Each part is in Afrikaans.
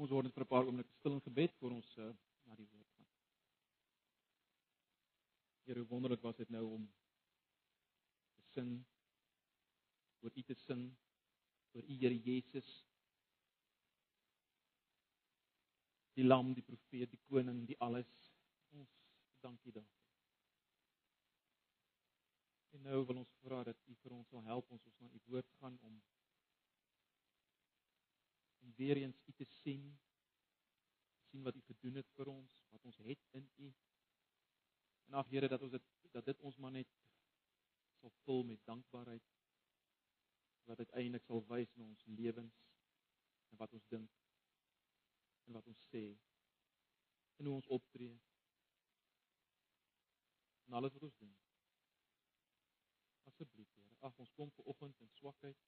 Kom ons word net vir 'n paar oomblikke stil in gebed voor ons uh, na die woord gaan. Here, hoe wonderlik was dit nou om te sing oor U te sing oor U Here Jesus. Die lam, die profeet, die koning, die alles. Ons dankie daarvoor. En nou wil ons vra dat U vir ons sal help ons ons na U woord gaan om om weer eens U te sien sien wat U gedoen het vir ons, wat ons het in U. En ag Here dat ons dit dat dit ons maar net sal vul met dankbaarheid wat uiteindelik sal wys in ons lewens en wat ons dink en wat ons sê en hoe ons optree en alles wat ons doen. Asseblief Here, ag ons kom ver oggend in swakheid,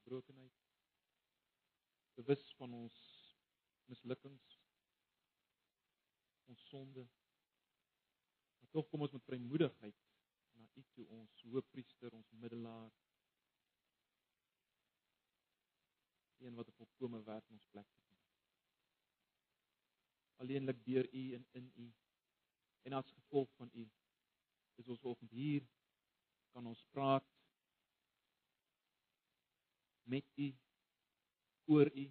gebrokenheid, bewus van ons mislukkings, ons sonde. Maar tog kom ons met vrymoedigheid na U toe, ons hoëpriester, ons middelaar. Een wat 'n volkomme werk in ons plek doen. Alleenlik deur U en in U en as gevolg van U is ons vanoggend hier kan ons praat met U oor U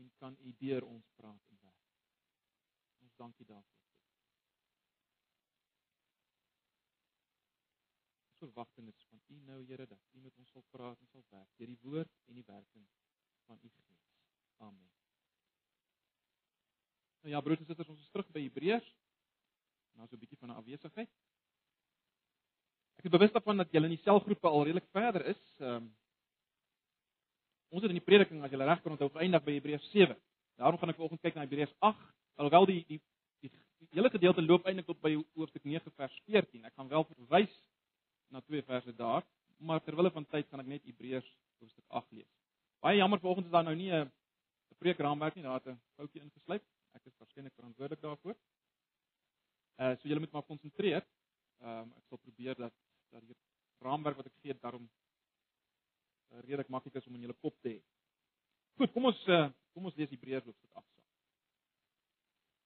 en kan U deur ons praat en werk. Ons dankie daarvoor. Ons verwagting is van U nou Here dat U met ons sal praat en sal werk deur die woord en die werking van U Gees. Amen. Nou ja, broers en susters, ons is terug by Hebreërs. Nou so 'n bietjie van 'n afwesigheid. Ek is bewus daarvan dat julle in die selgroepe al redelik verder is. Ehm um, Ons het in die prediking as jy reg kan onthou geëindig by Hebreërs 7. Daarom gaan ek vanoggend kyk na Hebreërs 8, alhoewel die die die, die hele gedeelte loop eintlik tot by hoofstuk 9 vers 14. Ek gaan wel verwys na twee verse daar, maar terwyl van tyd gaan ek net Hebreërs hoofstuk 8 lees. Baie jammer vanoggend is daar nou nie 'n 'n preekraamwerk nie, daar het 'n foutjie ingesluip. Ek is waarskynlik verantwoordelik daarvoor. Uh so julle moet maar konsentreer. Ehm um, ek sal probeer dat dat die raamwerk wat ek gee daarom redelik maklik is om in julle kop te hê. Goed, kom ons uh, kom ons lees Hebreërs hoofstuk 8 saam.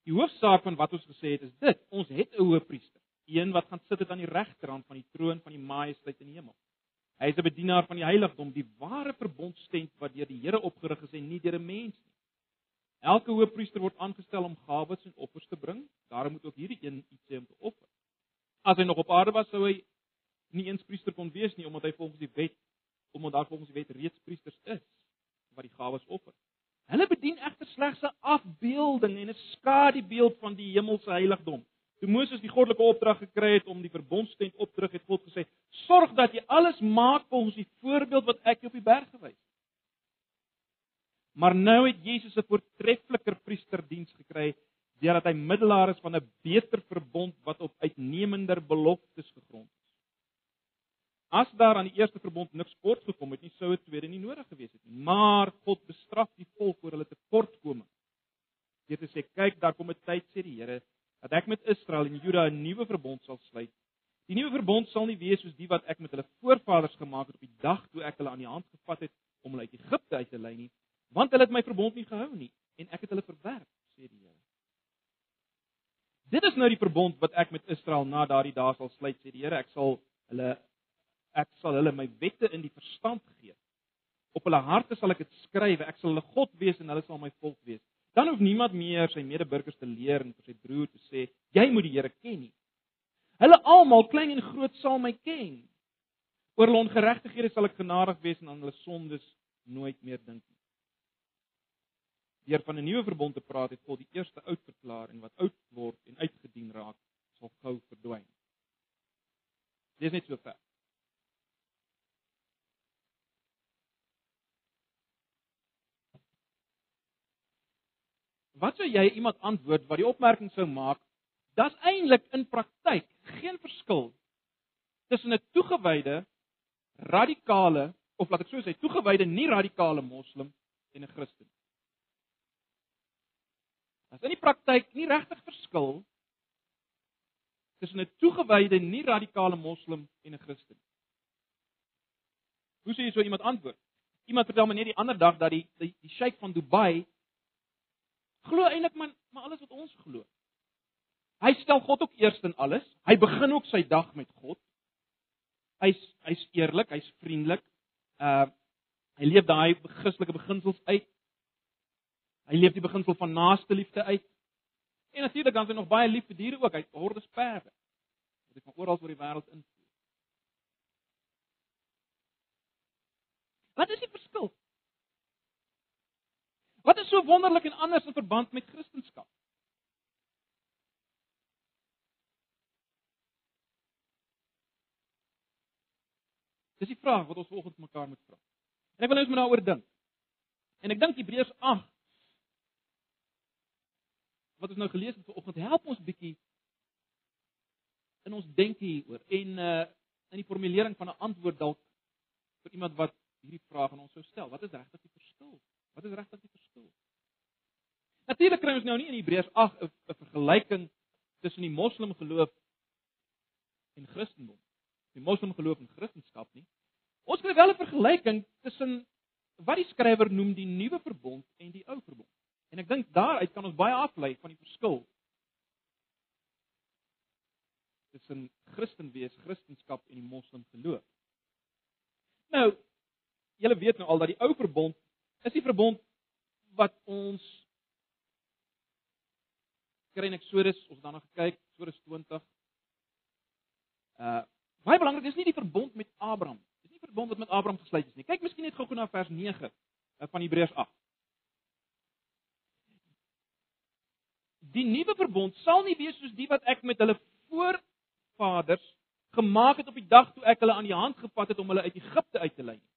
Die hoofsaak van wat ons gesê het is dit: ons het 'n hoëpriester, een wat gaan sit aan die regterhand van die troon van die majesteit in die hemel. Hy is 'n bedienaar van die heiligdom, die ware verbondstent wat deur die Here opgerig is en nie deur 'n mens nie. Elke hoëpriester word aangestel om gawes en offers te bring. Daarom moet ook hierdie een iets hê om te offer. As hy nog op aarde was, sou hy nie eens priester kon wees nie omdat hy volgens die wet omdat daar volgens die wet reeds priesters is wat die gawes offer. Hulle bedien egter slegs 'n afbeelding en 'n skadubeeld van die hemelse heiligdom. Toe Moses die goddelike opdrag gekry het om die verbondstent op te rig, het God gesê: "Sorg dat jy alles maak volgens die voorbeeld wat ek jou op die berg gewys het." Maar nou het Jesus 'n voortreffeliker priesterdiens gekry deurdat hy middelaar is van 'n beter verbond wat op uitnemender beloftes gegrond is. As daar aan die eerste verbond niks kort gekom het nie, sou 'n tweede nie nodig gewees het nie. Maar God bestraf die volk oor hulle tekortkoming. Dit is sê, kyk, daar kom 'n tyd sê die Here dat ek met Israel en Juda 'n nuwe verbond sal sluit. Die nuwe verbond sal nie wees soos die wat ek met hulle voorvaders gemaak het op die dag toe ek hulle aan die hand gevat het om hulle uit Egipte uit te lei nie, want hulle het my verbond nie gehou nie en ek het hulle verwerp, sê die Here. Dit is nou die verbond wat ek met Israel na daardie dae sal sluit, sê die Here. Ek sal hulle ek sal hulle my wette in die verstand gee. Op hulle harte sal ek dit skryf. Ek sal hulle God wees en hulle sal my volk wees. Dan hoef niemand meer sy medeburgers te leer en vir sy broer te sê, jy moet die Here ken nie. Hulle almal, klein en groot, sal my ken. Oor hulle ongeregtighede sal ek genadig wees en aan hulle sondes nooit meer dink nie. Deur van 'n nuwe verbond te praat, het God die eerste oud verklaar en wat oud word en uitgedien raak, sal gou verdwyn. Dis net so ver. Wat sou jy iemand antwoord wat die opmerking sou maak? Das eintlik in praktyk geen verskil tussen 'n toegewyde radikale of laat ek so sê toegewyde nie radikale moslim en 'n Christen. As in die praktyk nie regtig verskil tussen 'n toegewyde nie radikale moslim en 'n Christen. Hoe sê jy so iemand antwoord? iemand vertel my net die ander dag dat die die, die sheik van Dubai glo eintlik maar maar alles wat ons glo. Hy stel God ook eers in alles. Hy begin ook sy dag met God. Hy's hy's eerlik, hy's vriendelik. Uh hy leef daai Christelike beginsels uit. Hy leef die beginsel van naaste liefde uit. En natuurlik dan is hy nog baie lief vir diere ook. Hy hordes perde. Wat hy van oral oor die wêreld in Wat is die verskil? Wat is so wonderlik en anders in verband met Christendom? Dis die vraag wat ons vanoggend mekaar moet vra. En ek wil nou eens met daaroor dink. En ek dink Hebreërs 8 wat ons nou gelees het vanoggend help ons bietjie in ons denke hieroor en uh in die formulering van 'n antwoord dalk vir iemand wat hierdie vraag aan ons sou stel. Wat is regtig die verskil? Wat is regtig die verskil? Natuurlik kry ons nou nie in Hebreërs 8 'n vergelyking tussen die moslim geloof en Christendom die moslim geloof en Christendom nie. Ons kry wel 'n vergelyking tussen wat die skrywer noem die nuwe verbond en die ou verbond. En ek dink daaruit kan ons baie aflei van die verskil tussen Christen wees, Christendom en die moslim geloof. Nou, julle weet nou al dat die ou verbond is die verbond wat ons kry in Eksodus, ons dan nog gekyk, Eksodus 20. Uh Baie belangrik, dis nie die verbond met Abraham. Dis nie verbond wat met Abraham gesluit is nie. Kyk miskien net gou-gou na vers 9 eh, van Hebreërs 8. Die nuwe verbond sal nie wees soos die wat ek met hulle voorvaders gemaak het op die dag toe ek hulle aan die hand gevat het om hulle uit Egipte uit te lei nie.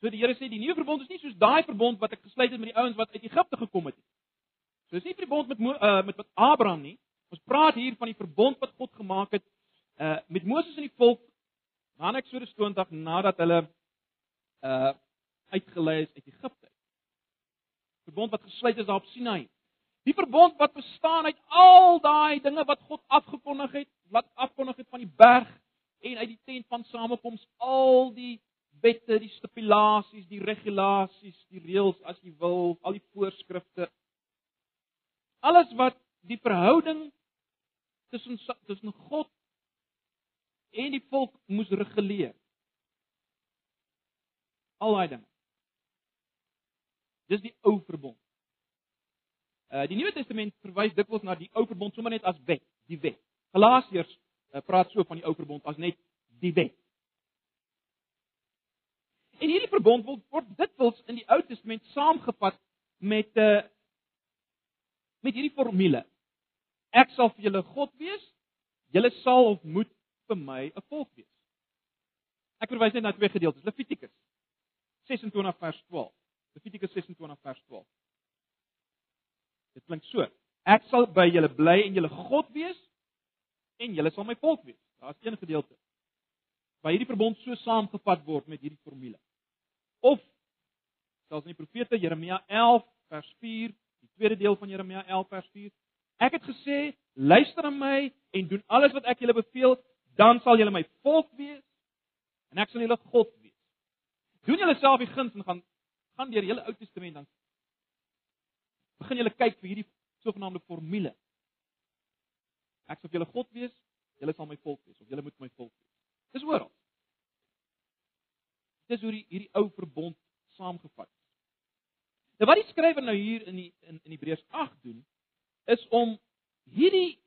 So die Here sê die nuwe verbond is nie soos daai verbond wat ek gesluit het met die ouens wat uit Egipte gekom het nie. So dis nie die verbond met uh, met wat Abraham nie. Ons praat hier van die verbond wat God gemaak het uh met Moses en die volk na Eksodus 20 nadat hulle uh uitgelei is uit Egipte. Verbond wat gesluit is daar op Sinai. Die verbond wat bestaan uit al daai dinge wat God afgekondig het, wat afkondig het van die berg en uit die tent van samekoms, al die wette, die stipulasies, die regulasies, die reëls as jy wil, al die voorskrifte. Alles wat die verhouding tussen tussen God en die volk moes reguleer. Al daai dinge. Dis die ou verbond. Uh die Nuwe Testament verwys dikwels na die ou verbond sommer net as wet, die wet. Galasiërs uh, praat so van die ou verbond as net die wet. En hierdie verbond word, word dikwels in die Ou Testament saamgevat met 'n uh, met hierdie formule. Ek sal vir julle God wees. Julle sal of moet vir my 'n volk wees. Ek verwys net na twee gedeeltes. Levitikus 26 vers 12. Levitikus 26 vers 12. Dit klink so: Ek sal by julle bly en julle God wees en julle sal my volk wees. Daar's een gedeelte waar hierdie verbond so saamgevat word met hierdie formule. Of selfs in die profete Jeremia 11 vers 4, die tweede deel van Jeremia 11 vers 4. Ek het gesê, luister na my en doen alles wat ek julle beveel, dan sal julle my volk wees en ek sal julle God wees. Doen julle self die guns en gaan gaan deur die hele Ou Testament dan begin julle kyk vir hierdie sogenaamde formule. Ek sal julle God wees, julle sal my volk wees of julle moet my volk wees. Dis oral. Dis hoe die, hierdie ou verbond saamgevat is. Nou wat die skrywer nou hier in die in in Hebreërs 8 doen is om hierdie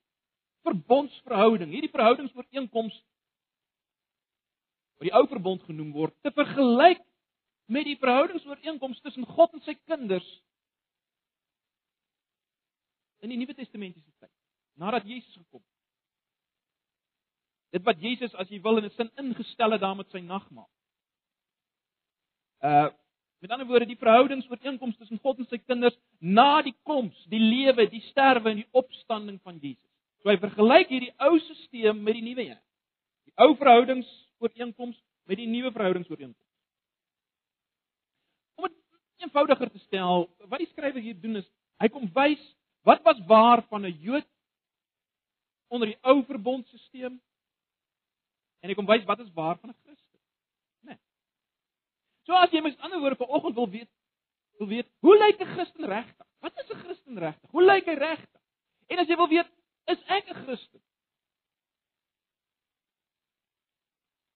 verbondsverhouding, hierdie verhoudingsooreenkoms wat die ou verbond genoem word, te vergelyk met die verhoudingsooreenkoms tussen God en sy kinders in die Nuwe Testamentiese tyd, nadat Jesus gekom het. Dit wat Jesus as jy wil in 'n sin ingestel het daar met sy nagmaal. Uh met ander woorde die verhoudingsooreenkoms tussen God en sy kinders na die koms, die lewe, die sterwe en die opstanding van Jesus. So hy vergelyk hierdie ou stelsel met die nuwe een. Die ou verhoudingsooreenkoms met die nuwe verhoudingsooreenkoms. Om dit eenvoudiger te stel, wat die skrywer hier doen is, hy kom wys wat was waar van 'n Jood onder die ou verbondstelsel en hy kom wys wat is waar van 'n Christen. So as jy met ander woorde vanoggend wil weet, wil weet, hoe lyk 'n Christen regtig? Wat is 'n Christen regtig? Hoe lyk hy regtig? En as jy wil weet, is ek 'n Christen?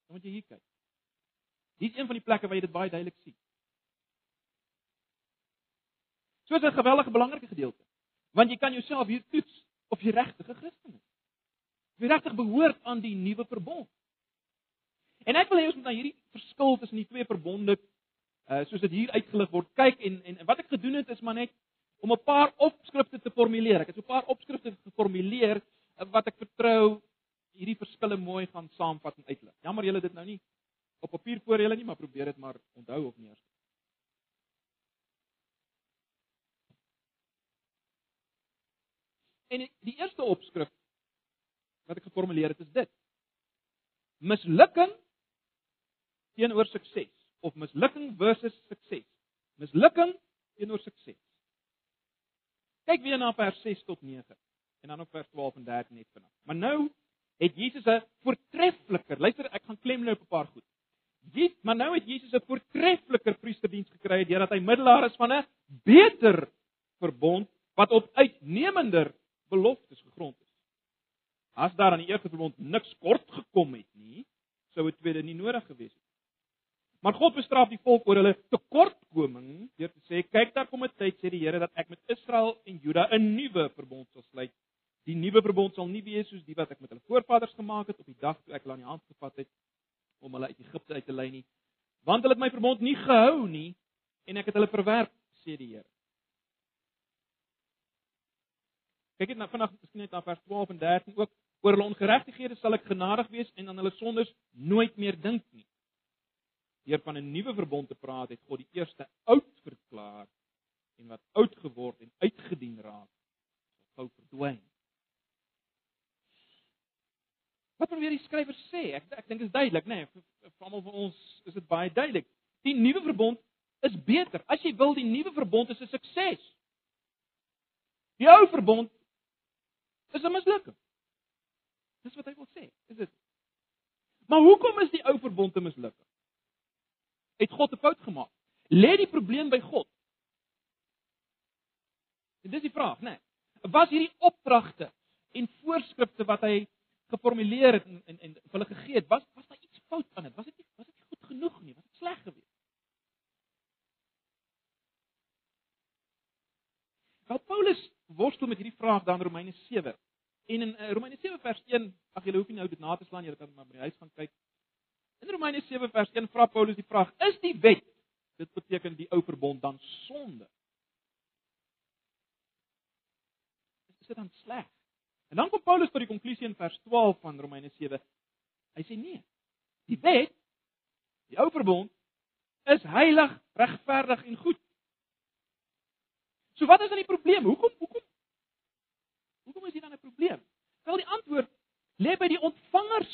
Dan moet jy hier kyk. Hier is een van die plekke waar jy dit baie duidelik sien. So 'n geweldige belangrike gedeelte. Want jy kan jouself hier toets of jy regtig 'n Christen is. Jy regtig behoort aan die nuwe verbond. En ek wil hê ons moet na hierdie verskil tussen die twee verbonde uh soos dit hier uitgelig word kyk en en wat ek gedoen het is maar net om 'n paar opskrifte te formuleer. Ek het so 'n paar opskrifte geformuleer uh, wat ek vertrou hierdie verskille mooi gaan saamvat en uitlig. Jammer julle dit nou nie op papier voor julle nie, maar probeer dit maar onthou of neerskryf. En die eerste opskrif wat ek geformuleer het is dit. Mislukking teenoor sukses of mislukking versus sukses. Mislukking teenoor sukses. Kyk weer na vers 6 tot 9 en dan op vers 12 en 13 net vanaand. Maar nou het Jesus 'n voortreffliker. Luister, ek gaan klem nou op 'n paar goed. Jesus, maar nou het Jesus 'n voortreffliker priesterdiens gekry deurdat hy middelaar is van 'n beter verbond wat op uitnemender beloftes gegrond is. As daar aan die eerste verbond niks kort gekom het nie, sou 'n tweede nie nodig gewees het. Maar God bestraf die volk oor hulle tekortkoming deur te sê: "Kyk, daar kom 'n tyd sê die Here dat ek met Israel en Juda 'n nuwe verbond sal sluit. Die nuwe verbond sal nie wees soos die wat ek met hulle voorvaders gemaak het op die dag toe ek hulle aan die hand gevat het om hulle uit Egipte uit te lei nie, want hulle het my verbond nie gehou nie en ek het hulle verwerp," sê die Here. Kyk net na vanaand, miskien net na vers 12 en 13 ook oor hulle ongeregtighede sal ek genadig wees en aan hulle sondes nooit meer dink nie. Deur van 'n nuwe verbond te praat, het God die eerste oud verklaar en wat oud geword en uitgedien raak, sal gou verdwyn. Wat probeer die skrywer sê? Ek ek dink dit is duidelik, nê? Nee, vir almal van ons is dit baie duidelik. Die nuwe verbond is beter. As jy wil, die nuwe verbond is 'n sukses. Die ou verbond is 'n mislukking. Dis wat hy wil sê. Is dit? Maar hoekom is die ou verbond 'n mislukking? Het God 'n fout gemaak? Lê die probleem by God? En dis die vraag, né? Nee. Was hierdie opdragte en voorskrifte wat hy geformuleer het en en, en hulle gegee het, was was daar iets fout aan dit? Was dit nie was dit nie goed genoeg nie? Was dit sleg geweest? Wel Paulus worstel met hierdie vraag dan Romeine 7. En in uh, Romeine 7 vers 1, ag julle hoef nie nou dit na te slaan, julle kan maar by die huis gaan kyk. In Romeine 7 vers 1 vra Paulus die vraag: Is die wet, dit beteken die ou verbond dan sonde? Is dit dan sleg? En dan kom Paulus tot die konklusie in vers 12 van Romeine 7. Hy sê nee. Die wet, die ou verbond is heilig, regverdig en goed. So wat is dan die probleem? Hoekom hoekom Hoekom is dit dan 'n probleem? Wel die antwoord lê by die ontvangers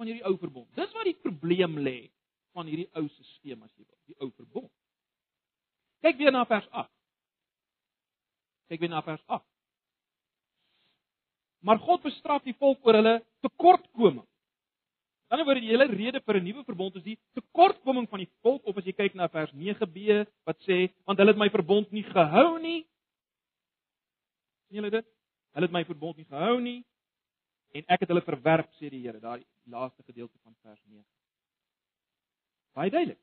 van hierdie ou verbond. Dis waar die probleem lê van hierdie ou stelsel as jy wil, die ou verbond. Kyk weer na vers 8. Kyk weer na vers 8. Maar God bestraf die volk oor hulle tekortkoming. Aan die ander woorde, die hele rede vir 'n nuwe verbond is die tekortkoming van die volk of as jy kyk na vers 9b wat sê want hulle het my verbond nie gehou nie. sien julle dit? Hulle het my verbond nie gehou nie en ek het hulle verwerp sê die Here, daai laaste gedeelte van vers 9. Baie duidelik.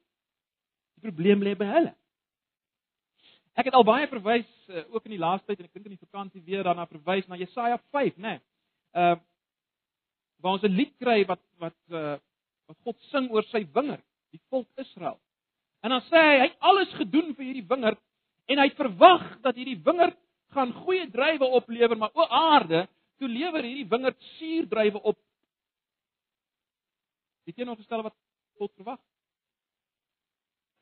Die probleem lê by hulle. Ek het al baie verwys uh, ook in die laaste tyd en ek dink in die vakansie weer daarna verwys na Jesaja 5, né? Nee, uh waar ons 'n lied kry wat wat uh wat God sing oor sy wingerd, die volk Israel. En dan sê hy hy het alles gedoen vir hierdie wingerd en hy verwag dat hierdie wingerd gaan goeie druiwe oplewer, maar o aarde, toe lewer hierdie wingerd suurdruiwe op. Die teenoorgestelde wat God verwag.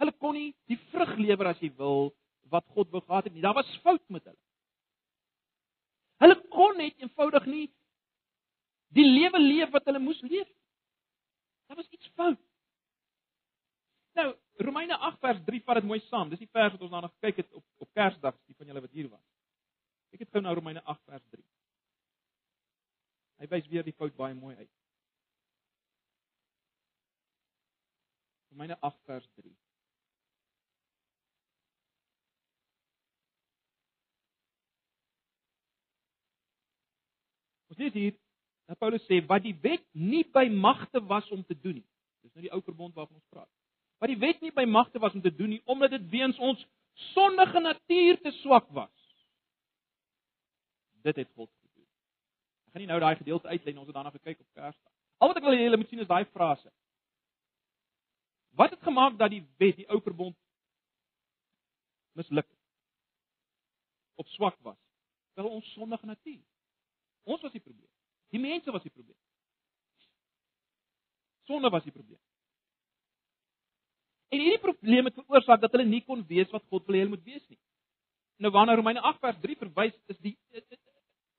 Hulle kon nie die vrug lewer as jy wil wat God wou gehad het nie. Daar was fout met hulle. Hulle kon net eenvoudig nie die lewe leef wat hulle moes leef. Daar was iets fout. Nou, Romeine 8 vers 3 vat dit mooi saam. Dis die vers wat ons daarna gekyk het op op Kersdag, die van julle wat hier was. Ek het gou na Romeine 8 vers 3. Hy wys weer die fout baie mooi uit. Romeine 8 vers 3. Ons lees hier dat Paulus sê wat die wet nie by magte was om te doen nie. Dis nou die ou verbond waarvan ons praat. Wat die wet nie by magte was om te doen nie omdat dit weens ons sondige natuur te swak was. Dit het God gaan nie nou daai gedeelte uitlei nie, ons het daarna gekyk op Kersdag. Al wat ek wil hê julle moet sien is daai frase. Wat het gemaak dat die wet, die ou verbond misluk? Op swak was. Wel ons sondige natuur. Ons was die probleem. Die mense was die probleem. Sonde was die probleem. En hierdie probleem het veroorsaak dat hulle nie kon weet wat God wil hê hulle moet wees nie. Nou wanneer Romeine 8 vers 3 verwys is die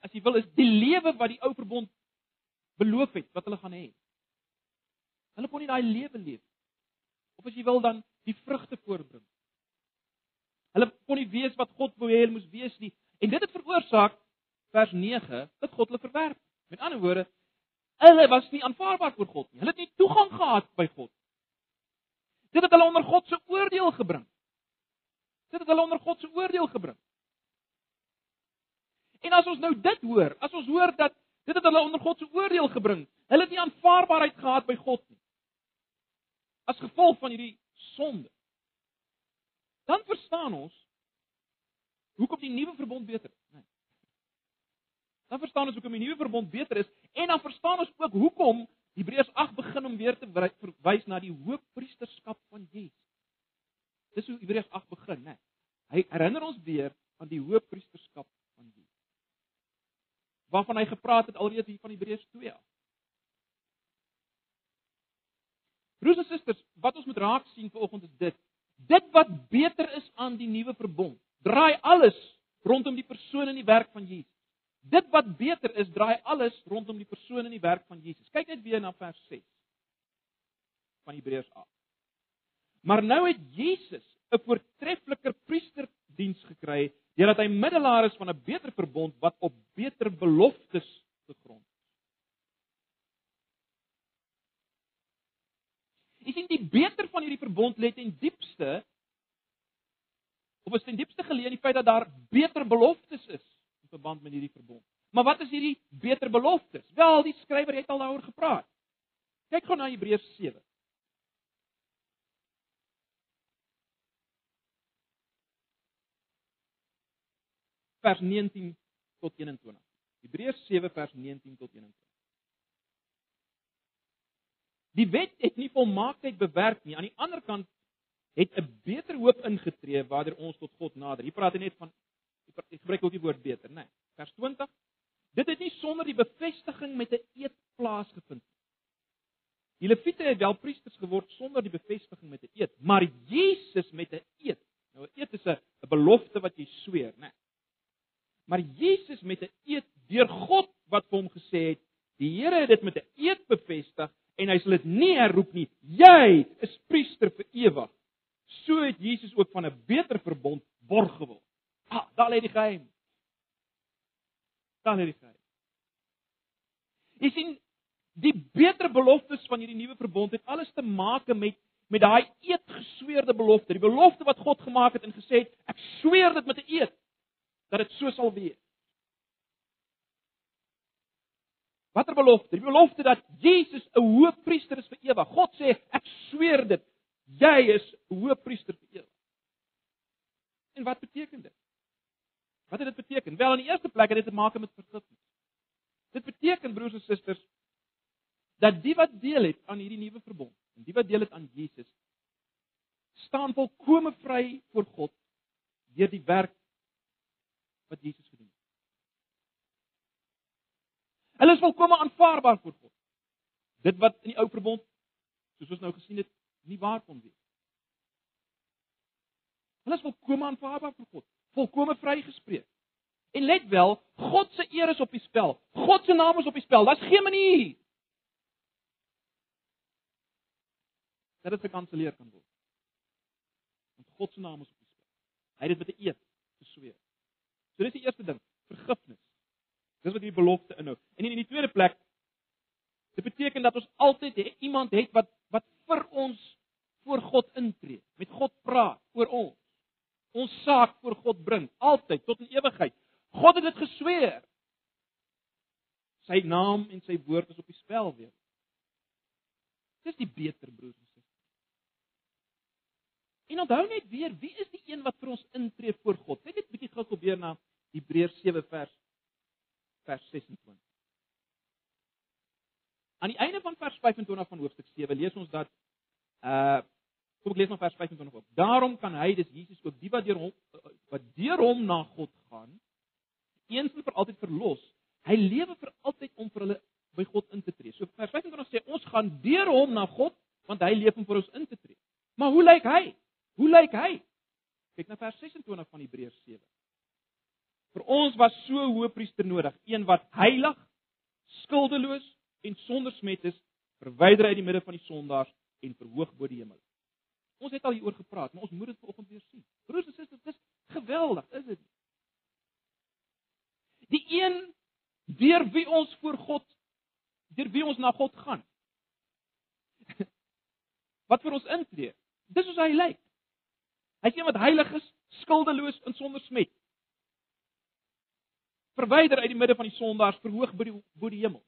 as jy wil is die lewe wat die ou verbond beloof het wat hulle gaan hê. Hulle kon nie daai lewe leef nie. Of as jy wil dan die vrugte voorbring. Hulle kon nie weet wat God wou hê hulle moes wees nie. En dit het veroorsaak vers 9 dat God hulle verwerp. Met ander woorde, hulle was nie aanvaarbaar voor God nie. Hulle het nie toegang gehad by God. Dit het hulle onder God se oordeel gebring. Dit het hulle onder God se oordeel gebring. En as ons nou dit hoor, as ons hoor dat dit het hulle onder God se oordeel gebring, hulle het nie aanvaarbaarheid gehad by God nie. As gevolg van hierdie sonde. Dan verstaan ons hoekom die nuwe verbond beter is? Nee. Dan verstaan ons hoekom die nuwe verbond beter is en dan verstaan ons ook hoekom Hebreërs 8 begin om weer te verwys na die hoofpriesterskap van Jesus. Dis hoe Hebreërs 8 begin, né? Hy herinner ons weer aan die hoofpriesterskap. Waarvan hy gepraat het alreeds hier van Hebreërs 2 af. Broers en susters, wat ons moet raak sien vanoggend is dit: dit wat beter is aan die nuwe verbond, draai alles rondom die persoon en die werk van Jesus. Dit wat beter is, draai alles rondom die persoon en die werk van Jesus. Kyk net weer na vers 6 van Hebreërs 8. Maar nou het Jesus 'n voortreffeliker priesterdiens gekry deurdat hy middelaar is van 'n beter verbond wat op beter beloftes gegrond is. Is dit die beter van hierdie verbond lê ten diepste of is ten diepste geleë in die feit dat daar beter beloftes is in verband met hierdie verbond. Maar wat is hierdie beter beloftes? Wel, die skrywer het al daaroor gepraat. Kyk gou na Hebreërs 7. Vers 19 tot 21. Hebreërs 7 vers 19 tot 21. Die wet het nie volmaaktheid bewerk nie. Aan die ander kant het 'n beter hoop ingetree waardeur ons tot God nader. Hier praat hy net van ek gebruik ook die woord beter, né? Nee. Vers 20. Dit het nie sonder die bevestiging met 'n eed plaasgevind nie. Die Lewiete het wel priesters geword sonder die bevestiging met 'n eed, maar Jesus met 'n eed. Nou 'n eed is 'n belofte wat jy sweer, né? Nee. Maar Jesus met 'n eed deur God wat vir hom gesê het, die Here het dit met 'n eed bevestig en hy sal dit nie herroep nie. Jy is priester vir ewig. So het Jesus ook van 'n beter verbond borg geword. Ah, daar lê die geheim. Daar lê die geheim. Jy sien, die beter beloftes van hierdie nuwe verbond het alles te maak met met daai eed gesweerde belofte, die belofte wat God gemaak het en gesê het, ek sweer dit met 'n eed dat dit so sal wees. Watter belofte? Die belofte dat Jesus 'n hoëpriester is vir ewig. God sê, ek sweer dit, jy is hoëpriester vir ewig. En wat beteken dit? Wat het dit beteken? Wel, in die eerste plek het dit te maak met vergifnis. Dit beteken broers en susters dat die wat deel het aan hierdie nuwe verbond, en die wat deel het aan Jesus, staan volkome vry voor God deur die werk wat Jesus gedoen het. Hulle is volkome aanvaarbaar voor God. Dit wat in die ou verbond, soos ons nou gesien het, nie waar kon wees. Hulle is volkome aanvaarbaar vir God volkome vrygespreek. En let wel, God se eer is op die spel. God se naam is op die spel. Daar's geen manier dat dit gekanselleer kan word. Want God se naam is op die spel. Hy het dit met 'n eed gesweer. So dis die eerste ding, vergifnis. Dis wat hierdie belofte inhou. En in die tweede plek dit beteken dat ons altyd iemand het wat wat vir ons voor God intree, met God praat oor ons ons saak voor God bring, altyd tot in ewigheid. God het dit gesweer. Sy naam en sy woord is op die spel weer. Dis die beter broers en susters. En onthou net weer, wie is die een wat vir ons intree voor God? Kyk net bietjie gou probeer na Hebreërs 7 vers vers 26. Aan die einde van vers 25 van hoofstuk 7 lees ons dat uh kom ek lees maar vers 25 op. Daarom kan hy dis Jesus ook die wat deur hom wat deur hom na God gaan eens en vir altyd verlos. Hy lewe vir altyd om vir hulle by God in te tree. So vers 25 sê ons gaan deur hom na God want hy leef om vir ons in te tree. Maar hoe lyk hy? Hoe lyk hy? Kyk na vers 26 van Hebreërs 7. Vir ons was so 'n hoëpriester nodig, een wat heilig, skuldeloos en sonder smet is, verwyder uit die midde van die sondaars en verhoog bo die hemel. Ons het al hieroor gepraat, maar ons moet dit vanoggend weer sien. Broers en susters, dit is geweldig, is dit? Die een deur wie ons voor God deur wie ons na God gaan. Wat vir ons intree. Dis hoe hy lyk. Hy is een wat heilig is, skuldeloos en sonder smet. Verwyder uit die midde van die sondaars, verhoog bo die bo die hemel.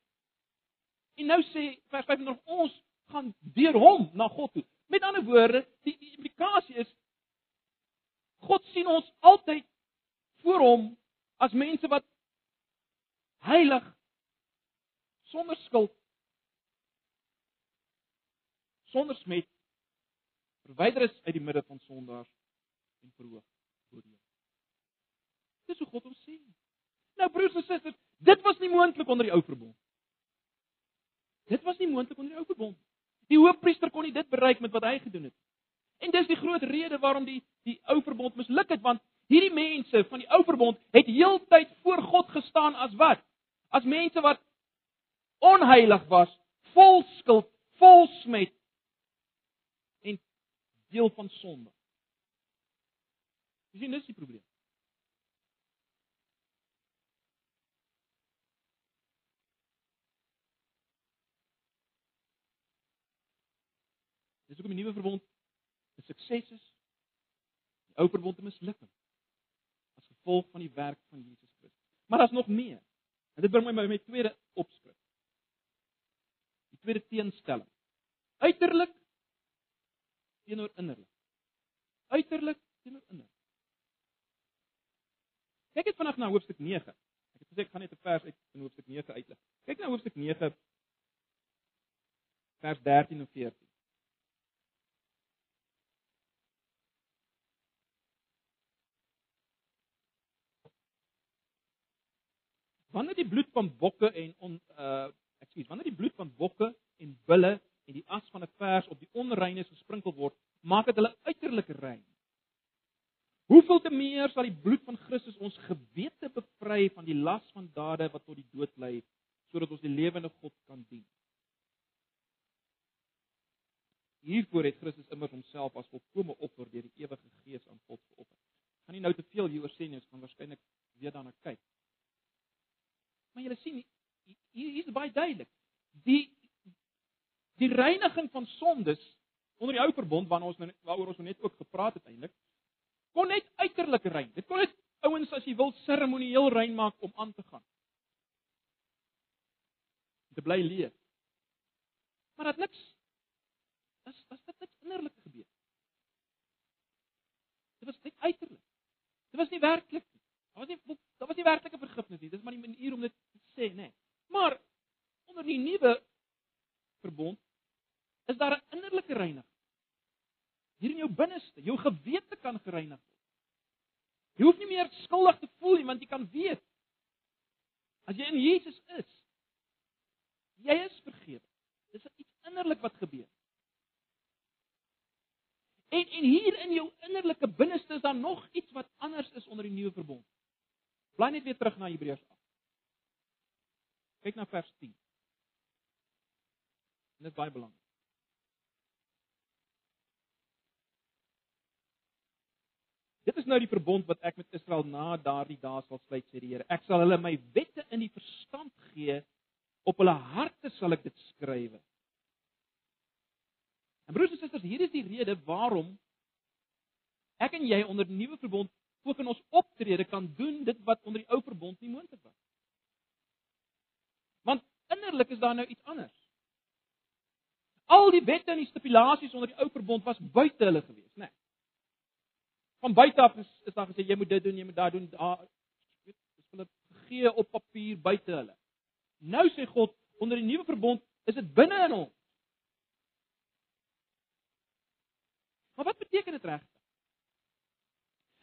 En nou sê vers 25 ons gaan deur hom na God toe. Met ander woorde, die, die implikasie is God sien ons altyd voor hom as mense wat heilig sonder skuld sonder smet verwyder is uit die midde van sondaars en verhoog bo die. Dis hoe God ons sien. Nou broers en susters, dit was nie moontlik onder die ou verbond. Dit was nie moontlik onder die ou verbond. Die hoofpriester kon nie dit bereik met wat hy gedoen het. En dis die groot rede waarom die die ou verbond misluk het want hierdie mense van die ou verbond het heeltyd voor God gestaan as wat? As mense wat onheilig was, vol skuld, vol smet en deel van sonde. Dis nie dis die probleem. Dis hoekom die nuwe verbond 'n sukses is. Die ou verbond 'n mislukking as gevolg van die werk van Jesus Christus. Maar daar's nog meer. En dit bring my by my tweede opskrif. Die tweede teenstelling. Uiterlik teenoor innerlik. Uiterlik teenoor innerlik. Kyk net vanaand na hoofstuk 9. Ek het gesê ek gaan net 'n vers uit in hoofstuk 9 uitlig. Kyk na hoofstuk 9 vers 13 en 14. Wanneer die bloed van bokke en on uh ekskuus, wanneer die bloed van bokke en bulle en die as van 'n vers op die onreines gesprinkel word, maak dit hulle uiterlik rein. Hoeveel te meer sal die bloed van Christus ons gewete bevry van die las van dade wat tot die dood lei, sodat ons die lewende God kan dien. Hiervoor het Christus immers homself as volkomme offer deur die ewige Gees aan God geoffer. Gaan nie nou te veel hieroor sê nie, ons gaan waarskynlik weer daarna kyk. Maar julle sien hier is baie duidelik. Die die reiniging van sondes onder die ou verbond waarna ons nou waaroor ons nou net ook gepraat het eintlik kon net uiterlik rein. Dit kon net ouens as jy wil seremonieel rein maak om aan te gaan. Te bly leef. Maar dit niks as as dit niks innerlik gebeur. Dit was net uiterlik. Dit was nie werklik nie. Daar was nie daar was nie werklike vergifnis nie. Dis maar 'n manier om dit sê, nê. Nee. Maar onder die nuwe verbond is daar 'n innerlike reiniging. Hier in jou binneste, jou gewete kan gereinig word. Jy hoef nie meer skuldig te voel nie, want jy kan weet as jy in Jesus is, jy is vergewe. Dis iets innerlik wat gebeur. En en hier in jou innerlike binneste is daar nog iets wat anders is onder die nuwe verbond. Bly net weer terug na Hebreërs 8. Kyk na vers 10. En dit is baie belangrik. Dit is nou die verbond wat ek met Israel na daardie dae sal sluit sê die Here. Ek sal hulle my wette in die verstand gee, op hulle harte sal ek dit skrywe. En broers en susters, hier is die rede waarom ek en jy onder die nuwe verbond ook in ons optrede kan doen dit wat onder die ou verbond nie moontlik was. Innerlik is daar nou iets anders. Al die wette en die stipulasies onder die ou verbond was buite hulle gewees, né? Nee. Van buite af is, is daar gesê jy moet dit doen, jy moet daai doen, daar weet, is hulle gegee op papier buite hulle. Nou sê God, onder die nuwe verbond is dit binne in ons. Maar wat beteken dit regtig?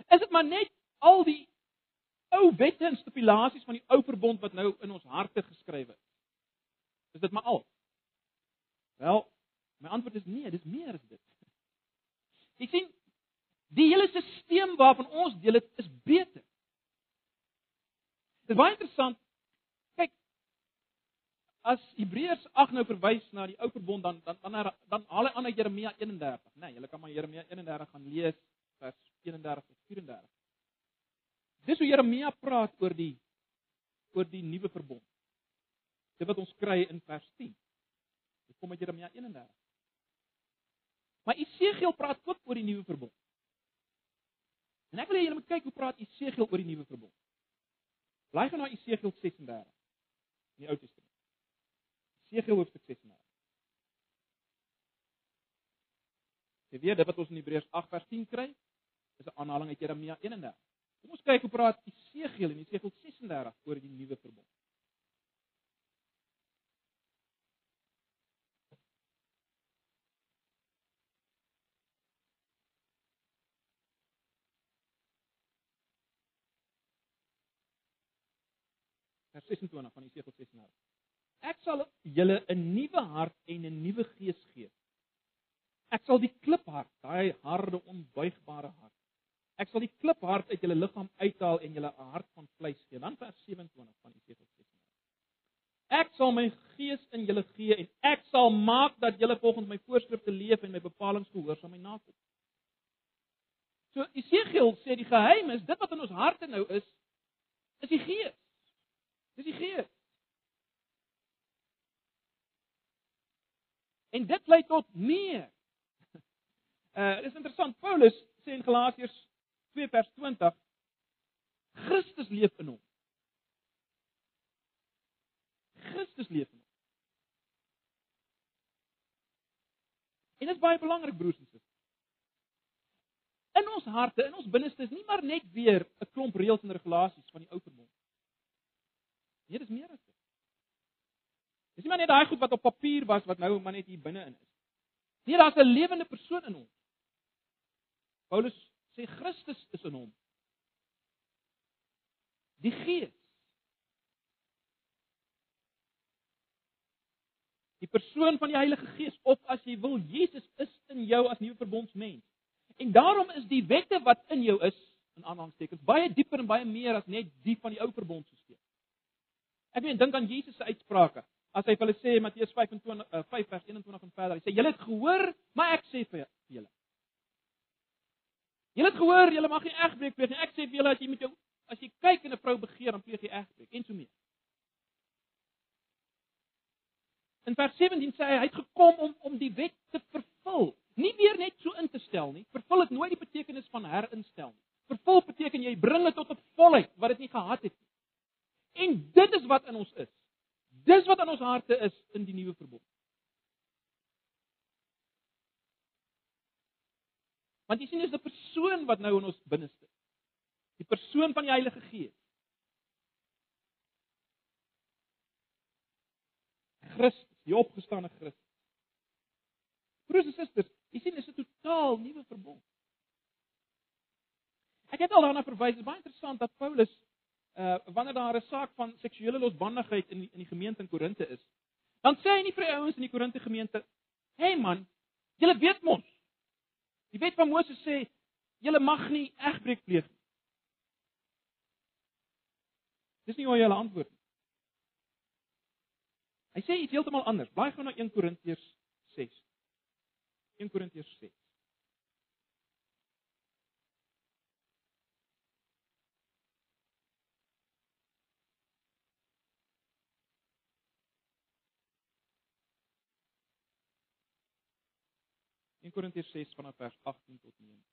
Is dit maar net al die ou wette en stipulasies van die ou verbond wat nou in ons harte geskryf is? Is dit maar al? Wel, My antwoord is nee, dis meer as dit. Ek sien die hele stelsel waarvan ons deel het is beter. Dit is baie interessant. Kyk, as Hebreërs 8 nou verwys na die ou verbond dan dan dan dan haal hy aan uit Jeremia 31, né? Nee, julle kan maar Jeremia 31 gaan lees vers 31 tot 34. Dis hoe Jeremia praat oor die oor die nuwe verbond. Dit wat ons kry in vers 10. Dit kom uit Jeremia 31. Maar Esegiel praat ook oor die nuwe verbond. En ek wil hê julle moet kyk hoe praat Esegiel oor die nuwe verbond. Bly gaan na Esegiel 36 in die Ou Testament. Esegiel hoofstuk 36. Jy weet dit wat ons in Hebreërs 8 vers 10 kry, is 'n aanhaling uit Jeremia 31. Kom ons kyk hoe praat Esegiel in Esegiel 36 oor die nuwe verbond. Vers 26 van Jesaja 36. Ek sal julle 'n nuwe hart en 'n nuwe gees gee. Ek sal die kliphart, daai harde onbuigbare hart. Ek sal die kliphart uit julle liggaam uithaal en julle 'n hart van vleis gee. Dan vers 27 van Jesaja 36. Ek sal my gees in julle gee en ek sal maak dat julle volgens my voorskrifte leef en my bepalinge gehoorsaam en nakom. So Esegiel sê die geheim is dit wat in ons harte nou is, is die gees. Dis die Gees. En dit lei tot meer. Uh dis interessant. Paulus sê in Galasiërs 2 vers 20 Christus leef in hom. Christus leef in hom. En dit is baie belangrik broers en susters. In ons harte, in ons binneste is nie maar net weer 'n klomp reëls en regulasies van die ou verbond. Nee, dis meer as dit. Dis nie maar net daai goed wat op papier was wat nou maar net hier binne in is. Nee, daar's 'n lewende persoon in ons. Paulus sê Christus is in hom. Die Gees. Die persoon van die Heilige Gees of as jy wil Jesus is in jou as nuwe verbondsmens. En daarom is die wette wat in jou is in aanhalingstekens baie dieper en baie meer as net die van die ou verbondstelsel. Ek meen dink aan Jesus se uitsprake. As hy vir hulle sê Matteus 25 uh, 5 vers 21 en verder, hy sê julle het gehoor, maar ek sê vir julle. Julle het gehoor, julle mag nie egbreek pleeg nie. Ek sê vir julle as jy met jou as jy kyk en 'n vrou begeer, dan pleeg jy egbreek en so mee. In vers 17 sê hy hy het gekom om om die wet te vervul, nie weer net so in te stel nie. Vervul het nooit die betekenis van herinstel nie. Vervul beteken jy bring dit tot 'n volheid wat dit nie gehad het nie. En dit is wat in ons is. Dis wat in ons harte is in die nuwe verbond. Want jy sien dis 'n persoon wat nou in ons binneste. Die persoon van die Heilige Gees. Christus, die opgestane Christus. Broers en susters, jy sien dis 'n totaal nuwe verbond. Ek het al daarna verwys, dit is baie interessant dat Paulus uh wanneer daar 'n saak van seksuele losbandigheid in die, in die gemeente in Korinte is, dan sê hy nie vir die ouens in die Korinte gemeente, "Hey man, julle weet mos. Die wet van Moses sê julle mag nie egbreek pleeg nie." Dis nie hoe hy hulle antwoord nie. Hy sê iets heeltemal anders. Blaai gou na 1 Korintiërs 6. 1 Korintiërs 6. Korintiërs 6 vanaf vers 18 tot 19.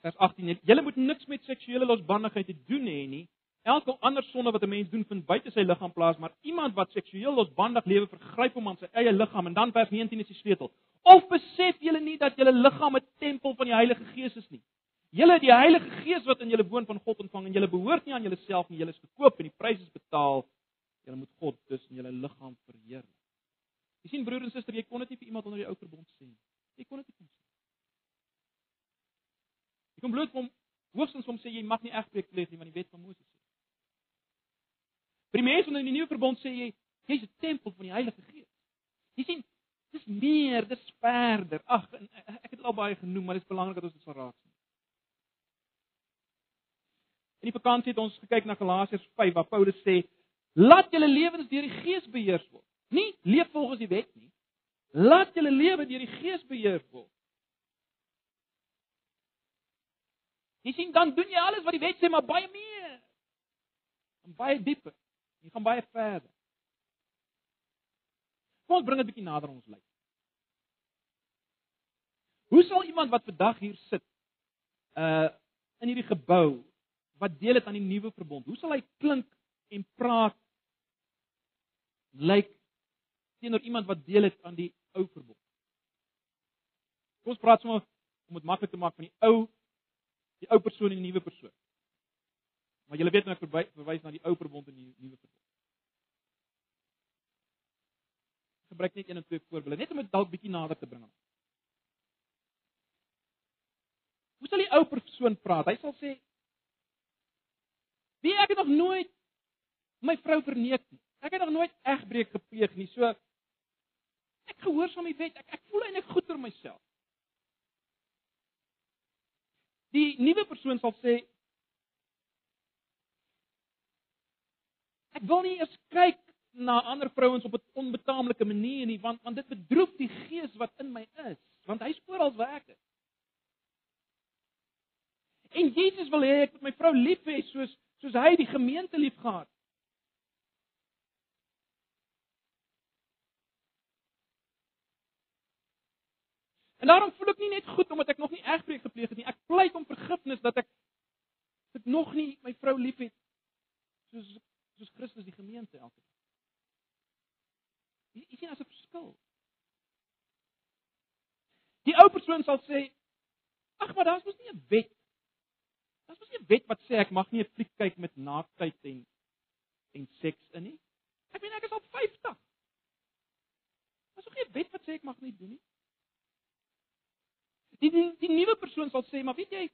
Vers 18: Julle moet niks met seksuele losbandigheid te doen hê nie. Elke ander sonde wat 'n mens doen vind buite sy liggaam plaas, maar iemand wat seksueel losbandig lewe, vergryp hom aan sy eie liggaam en dan vers 19 is die sleutel. Of besef julle nie dat julle liggaam 'n tempel van die Heilige Gees is nie? Julle het die Heilige Gees wat in julle woon van God ontvang en julle behoort nie aan julleself nie, julle is gekoop en die prys is betaal. Julle moet God dus in julle liggaam verheerlik. Jy sien broer en suster, jy kon dit nie vir iemand onder die ou verbond sê nie. Jy kon dit nie sê. Jy kom bloot hom hoogstens hom sê jy mag nie egbreek pleeg nie want die wet van Moses sê. Vir die mense onder die nuwe verbond sê jy jy's 'n tempel van die Heilige Gees. Jy sien, dis meer, dis verder. Ag, ek het dit al baie genoem, maar dit is belangrik dat ons dit sal raak sien. In die vakansie het ons gekyk na Galasiërs 5 waar Paulus sê: "Laat julle lewens deur die Gees beheer word. Nie leef volgens die wet nie. Laat julle lewe deur die Gees beheer word." Jy sien dan doen jy alles wat die wet sê, maar baie meer. En baie dieper. Jy gaan baie verder. Kom ons bring dit bietjie nader ons lewe. Hoe sal iemand wat vandag hier sit uh in hierdie gebou wat deel het aan die nuwe verbond, hoe sal hy klink en praat lyk teenoor iemand wat deel het aan die ou verbond? Kom ons praat sommer om dit maklik te maak van die ou die ou persoon en die nuwe persoon. Maar julle weet nou ek verwys na die ou verbond en die nuwe verbond. Ek gebruik net een of twee voorbeelde net om dit dalk bietjie nader te bring. Hoe sal die ou persoon praat? Hy sal sê: "Wie ek het nog nooit my vrou verneek nie. Ek het nog nooit egbreek gepleeg nie. So ek gehoorsaam die wet. Ek ek voel eintlik goed oor myself." Die nuwe persoon sal sê Ek wil nie eers kyk na ander vrouens op 'n onbetaamlike manier nie want want dit bedroef die gees wat in my is want hy spoor als werk. En Jesus wil hê ek moet my vrou lief hê soos soos hy die gemeente liefgehad. En daarom voel ek nie net goed omdat ek nog nie egbreek gepleeg het nie. Ek pleit om vergifnis dat ek dit nog nie my vrou liefhet soos soos Christus die gemeente elke dag. Jy sien as 'n verskil. Die ou persoon sal sê: "Ag, maar daar's mos nie 'n wet. Daar's mos nie 'n wet wat sê ek mag nie 'n fliek kyk met naaktheid en en seks in nie. Ek meen ek is al 50. Daar's ook nie 'n wet wat sê ek mag nie doen nie." Die die, die nuwe persoon sal sê, maar weet jy,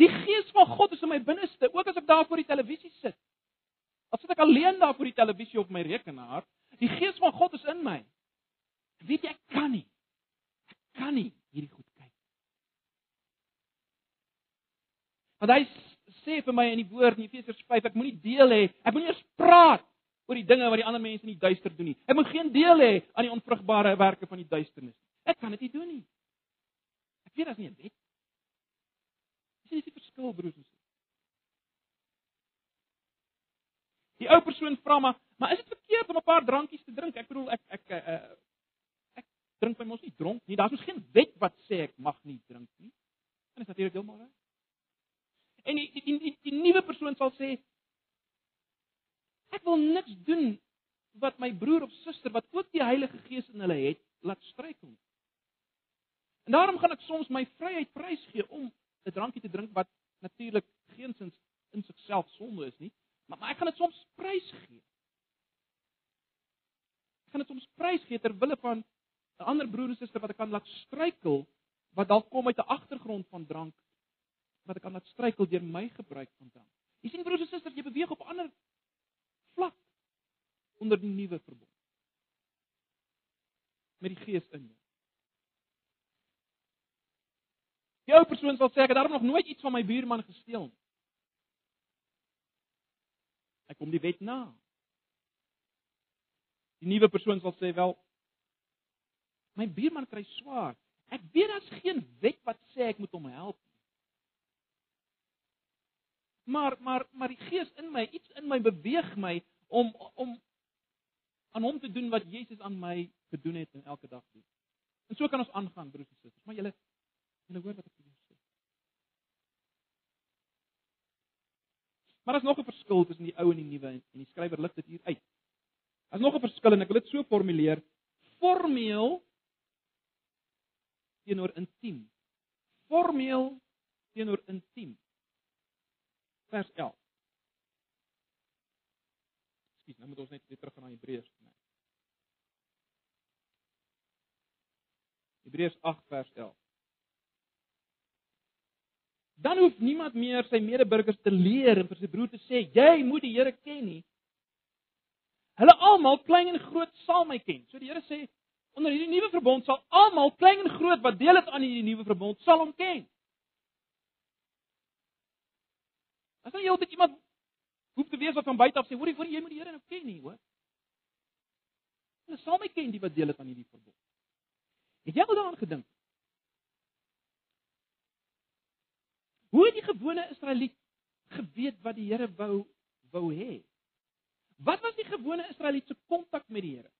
die gees van God is in my binneste, ook as ek daar voor die televisie sit. As sit ek alleen daar voor die televisie op my rekenaar, die gees van God is in my. Weet jy, ek kan nie. Ek kan nie hierdie goed kyk. Want hy sê vir my in die woord in Efesiërs 5, ek moenie deel hê, ek moenie eens praat oor die dinge wat die ander mense in die duister doen nie. Ek moet geen deel hê aan die onvrugbare werke van die duisternis nie. Ek kan dit nie doen nie weet as nie 'n wet. Dis nie die verskil broers en susters. Die ou persoon vra maar, maar is dit verkeerd om 'n paar drankies te drink? Ek bedoel ek ek ek, uh, ek drink by mos nie dronk nie. Daar's mos geen wet wat sê ek mag nie drink nie. En dit is natuurlik heeltemal reg. En die die die, die, die nuwe persoon sal sê ek wil niks doen wat my broer of suster wat ook die Heilige Gees in hulle het, laat struikel nie. En daarom gaan ek soms my vryheid prysgee om 'n drankie te drink wat natuurlik geensins in sigself sonde is nie, maar, maar ek gaan dit soms prysgee. Ek gaan dit soms prysgee ter wille van 'n ander broer of suster wat ek kan laat struikel wat dalk kom uit 'n agtergrond van drank wat ek kan laat struikel deur my gebruik van drank. Jy sien broers en susters, jy beweeg op 'n ander vlak onder die nuwe verbond. Met die Gees in jou. Die ou persoon sal sê ek het daarom nog nooit iets van my buurman gesteel nie. Ek kom die wet na. Die nuwe persoon sal sê wel my buurman kry swaar. Ek weet daar's geen wet wat sê ek moet hom help nie. Maar maar maar die gees in my, iets in my beweeg my om om aan hom te doen wat Jesus aan my gedoen het en elke dag doen. En so kan ons aangaan broers en susters. Maar julle Julle hoor wat ek vir julle sê. Maar daar's nog 'n verskil tussen die ou en die nuwe en die skrywer lig dit hier uit. Daar's nog 'n verskil en ek wil dit so formuleer: formeel teenoor intiem. Formeel teenoor intiem. Vers 11. Skiet, nou moet ons net weer terug gaan na Hebreërs toe. Hebreërs 8 vers 11. Dan hoef niemand meer sy medeburgers te leer en vir sy broer te sê jy moet die Here ken nie. Hulle almal, klein en groot, sal my ken. So die Here sê onder hierdie nuwe verbond sal almal, klein en groot wat deel het aan hierdie nuwe verbond, sal hom ken. As jy altyd iemand hoef te wees wat van buite af sê, hoorie, hoorie, jy moet die Here nou ken nie, hoor. Hulle sal my ken die wat deel het aan hierdie verbond. Het jy al daaraan gedink? Hoe het die gewone Israeliet geweet wat die Here wou wou hê? Wat was die gewone Israeliet se kontak met die Here?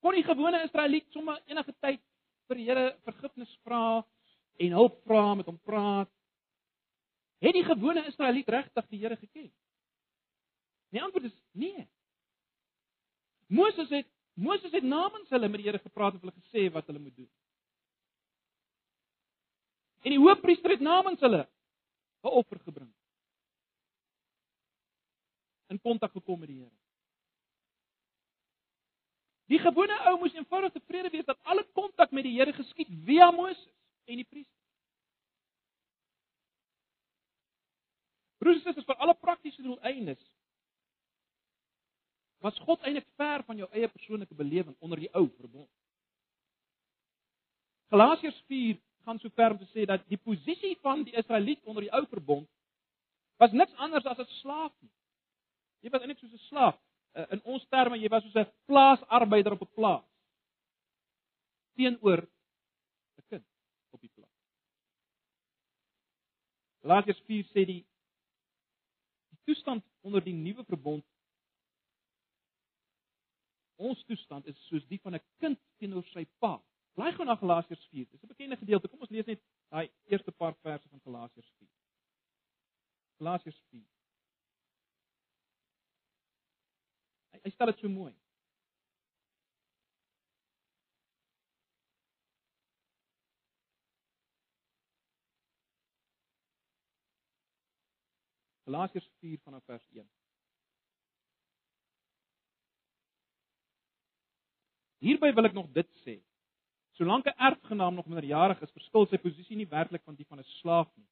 Kon die gewone Israeliet sommer enige tyd vir die Here vergifnis vra en hulp vra met hom praat? Het die gewone Israeliet regtig die Here geken? Die antwoord is nee. Moses het Moses het namens hulle met die Here gepraat en hulle gesê wat hulle moet doen. En die hoofpriester het namens hulle 'n offer gebring. In kontak gekom met die Here. Die gewone ou moes eenvoudig tevrede wees dat alle kontak met die Here geskied via Moses en die priester. Broers en susters, vir alle praktiese doeleindes was God eintlik ver van jou eie persoonlike belewing onder die ou verbond. Galasiërs 4 gaan so ver om te sê dat die posisie van die Israeliet onder die ou verbond was niks anders as 'n slaaf nie. Jy was eintlik soos 'n slaaf. Uh, in ons terme, jy was soos 'n plaasarbeider op 'n plaas. Teenoor 'n kind op die plaas. Galasiërs 4 sê die die toestand onder die nuwe verbond Ons toestand is soos die van 'n kind teenoor sy pa. Bly gou na Galasiërs 4. Dis 'n bekende gedeelte. Kom ons lees net daai eerste paar verse van Galasiërs 4. Galasiërs 4. Hy, hy stel dit so mooi. Galasiërs 4 vanaf vers 1. Hierby wil ek nog dit sê. Solank 'n erfgenaam nog minderjarig is, verskil sy posisie nie werklik van die van 'n slaaf nie.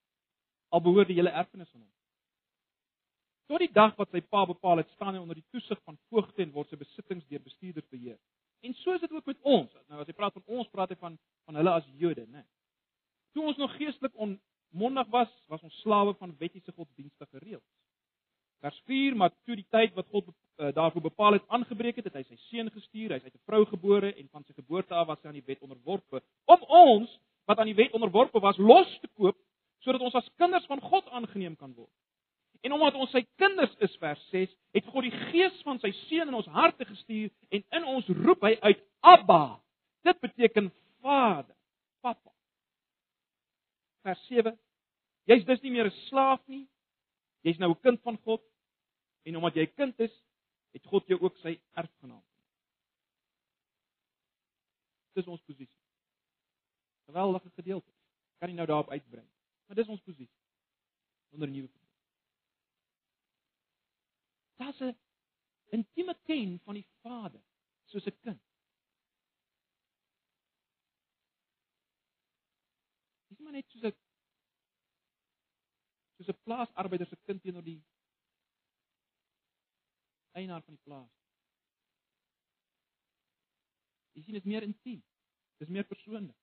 Al behoort die hele erfenis aan hom. Tot die dag wat sy pa bepaal het, staan hy onder die toesig van voogte en word sy besittings deur bestuurders beheer. En so is dit ook met ons. Nou as hy praat van ons, praat hy van van hulle as Jode, né? Toe ons nog geestelik onmondig was, was ons slawe van wettiese godsdienstige reëls. Vers 4: Maar toe die tyd wat God uh, daarvoor bepaal het aangebreek het, het hy sy seun gestuur, hy is uit 'n vrou gebore en van sy geboorte af was hy aan die wet onderworpe, om ons wat aan die wet onderworpe was los te koop sodat ons as kinders van God aangeneem kan word. En omdat ons sy kinders is vers 6, het God die gees van sy seun in ons harte gestuur en in ons roep hy uit Abba. Dit beteken Vader, Papa. Vers 7. Jy's dus nie meer 'n slaaf nie. Jy's nou 'n kind van God. Omdat jy kind is, het God jou ook sy erfgenaam. Dis ons posisie. Geweldige gedeelte. Kan nie nou daarop uitbrei. Maar dis ons posisie onder nuwe verbond. Daar's 'n intieme ken van die Vader soos 'n kind. Dis maar net soos 'n soos 'n plaasarbeider se kind teenoor die eienaar van die plaas. Jy sien dit is meer intiem. Dit is meer persoonlik.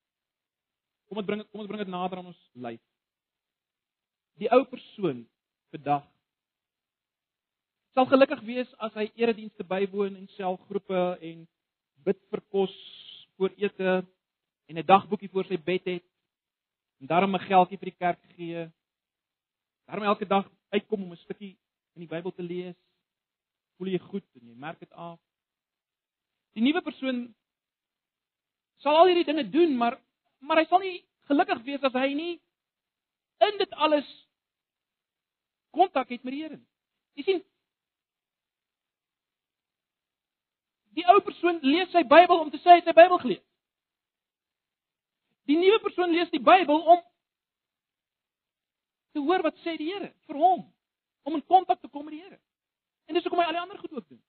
Kom ons bring kom ons bring dit nader aan ons lyf. Die ou persoon vandag sal gelukkig wees as hy eredienste bywoon en selgroepe en bid vir kos voor ete en 'n dagboekie voor sy bed het en daarom 'n geldjie vir die kerk gee. Daarom elke dag uitkom om 'n stukkie in die Bybel te lees voel jy goed en jy merk dit af. Die nuwe persoon sal al hierdie dinge doen, maar maar hy sal nie gelukkig wees as hy nie in dit alles kontak het met die Here nie. Jy sien Die ou persoon lees sy Bybel om te sê hy het sy Bybel gelees. Die nuwe persoon lees die Bybel om te hoor wat sê die Here vir hom, om in kontak te kom met die Here. En dis hoekom hy al die ander goed ook doen.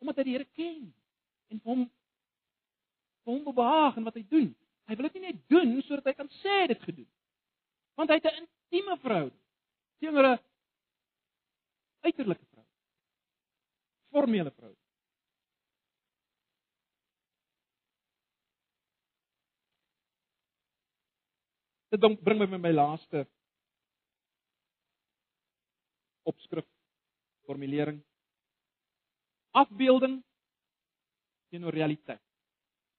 Omdat hy die Here ken en hom hom behaag en wat hy doen. Hy wil dit nie net doen sodat hy kan sê dit gedoen. Want hy het 'n intieme verhouding teenoor 'n uiterlike. Formele vrou. Dit bring my by my laaste opskrif formulering. Afbeelding teenoor realiteit.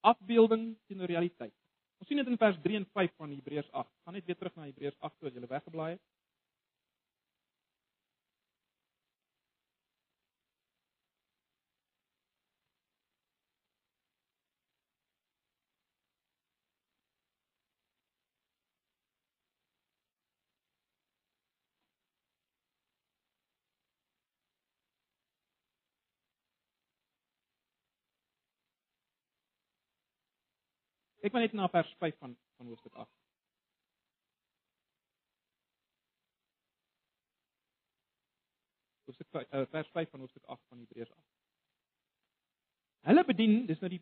Afbeelding teenoor realiteit. Ons sien dit in vers 3 en 5 van Hebreërs 8. Gaan net weer terug na Hebreërs 8 toe as jy weggeblaai het. Kyk maar net na vers 5 van van hoofstuk 8. Hoofstuk uh, vers 5 van hoofstuk 8 van Hebreërs 8. Hulle bedien, dis nou die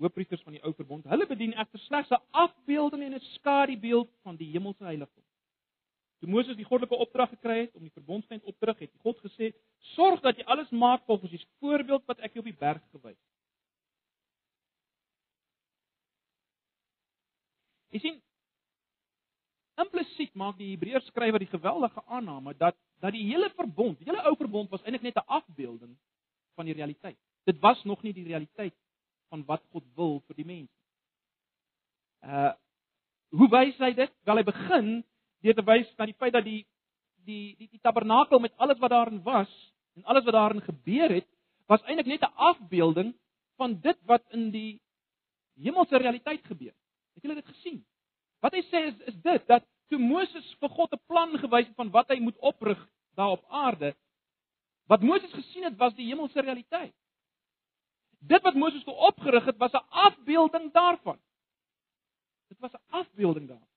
hoofpriesters van die ou verbond. Hulle bedien egter slegs 'n afbeelding en 'n skadubeeld van die hemelse heiligdom. Toe Moses die goddelike opdrag gekry het om die verbondstent op te rig, het God gesê: "Sorg dat jy alles maak volgens die voorbeeld wat ek jou op die berg gewys het." Jy sien implisiet maak die Hebreërs skrywer die geweldige aanname dat dat die hele verbond, die hele ou verbond was eintlik net 'n afbeelding van die realiteit. Dit was nog nie die realiteit van wat God wil vir die mens. Uh hoe wys hy dit? Wel hy begin deur te wys na die feit dat die die die die tabernakel met alles wat daarin was en alles wat daarin gebeur het, was eintlik net 'n afbeelding van dit wat in die hemelse realiteit gebeur. Het julle dit gesien? Wat hy sê is is dit dat toe Moses vir God 'n plan gewys het van wat hy moet oprig daar op aarde, wat Moses gesien het was die hemelse realiteit. Dit wat Moses toe opgerig het was 'n afbeelding daarvan. Dit was 'n afbeelding daarvan.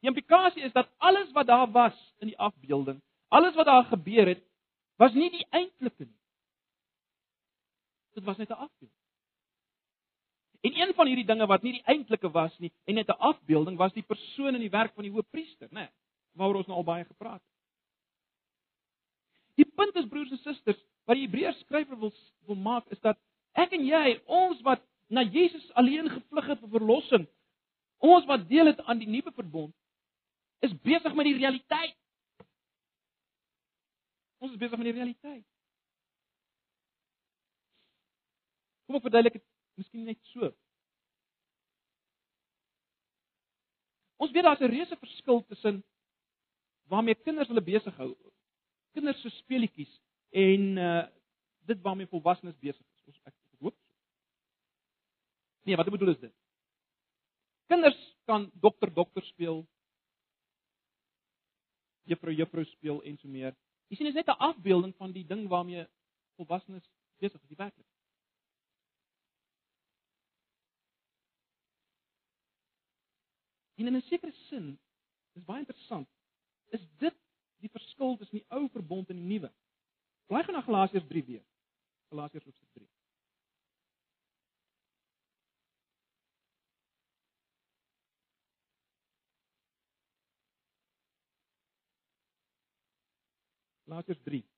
Die implikasie is dat alles wat daar was in die afbeelding, alles wat daar gebeur het, was nie die eintlike nie. Dit was net 'n afbeelding. En een van hierdie dinge wat nie die eintlike was nie en net 'n afbeelding was die persoon in die werk van die hoofpriester, né? Nee, waaroor ons nou al baie gepraat het. Die punt is broers en susters, wat die Hebreërs skrywer wil wil maak is dat ek en jy, ons wat na Jesus alleen gevlug het vir verlossing, ons wat deel het aan die nuwe verbond, is besig met die realiteit. Ons is besig met die realiteit. Kom ek verduidelik dit Miskien net so. Ons weet daar's 'n reuse verskil tussen waarmee kinders hulle besig hou. Kinders se speletjies en uh dit waarmee volwassenes besig is. Ons ek hoop. Nee, wat ek bedoel is dit. Kinders kan dokter dokter speel. Juffrou juffrou speel en so meer. Jy sien is net 'n afbeelding van die ding waarmee volwassenes besig is, die werklikheid. En in 'n sekere sin, dis baie interessant, is dit die verskil tussen die ou verbond en die nuwe. Blaai gaan na Galasiërs 3 weer. Galasiërs hoofstuk 3. Galasiërs 3